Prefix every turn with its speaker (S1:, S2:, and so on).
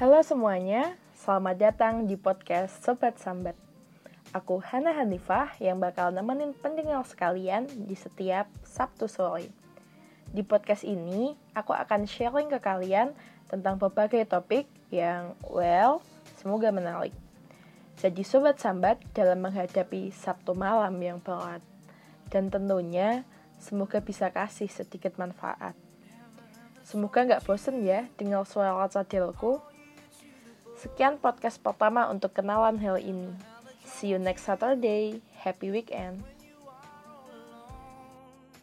S1: Halo semuanya, selamat datang di podcast Sobat Sambat. Aku Hana Hanifah yang bakal nemenin pendengar sekalian di setiap Sabtu sore. Di podcast ini, aku akan sharing ke kalian tentang berbagai topik yang, well, semoga menarik. Jadi Sobat Sambat dalam menghadapi Sabtu malam yang berat. Dan tentunya, semoga bisa kasih sedikit manfaat. Semoga nggak bosen ya dengar suara cadilku. Sekian podcast pertama untuk kenalan hal ini. See you next Saturday. Happy weekend.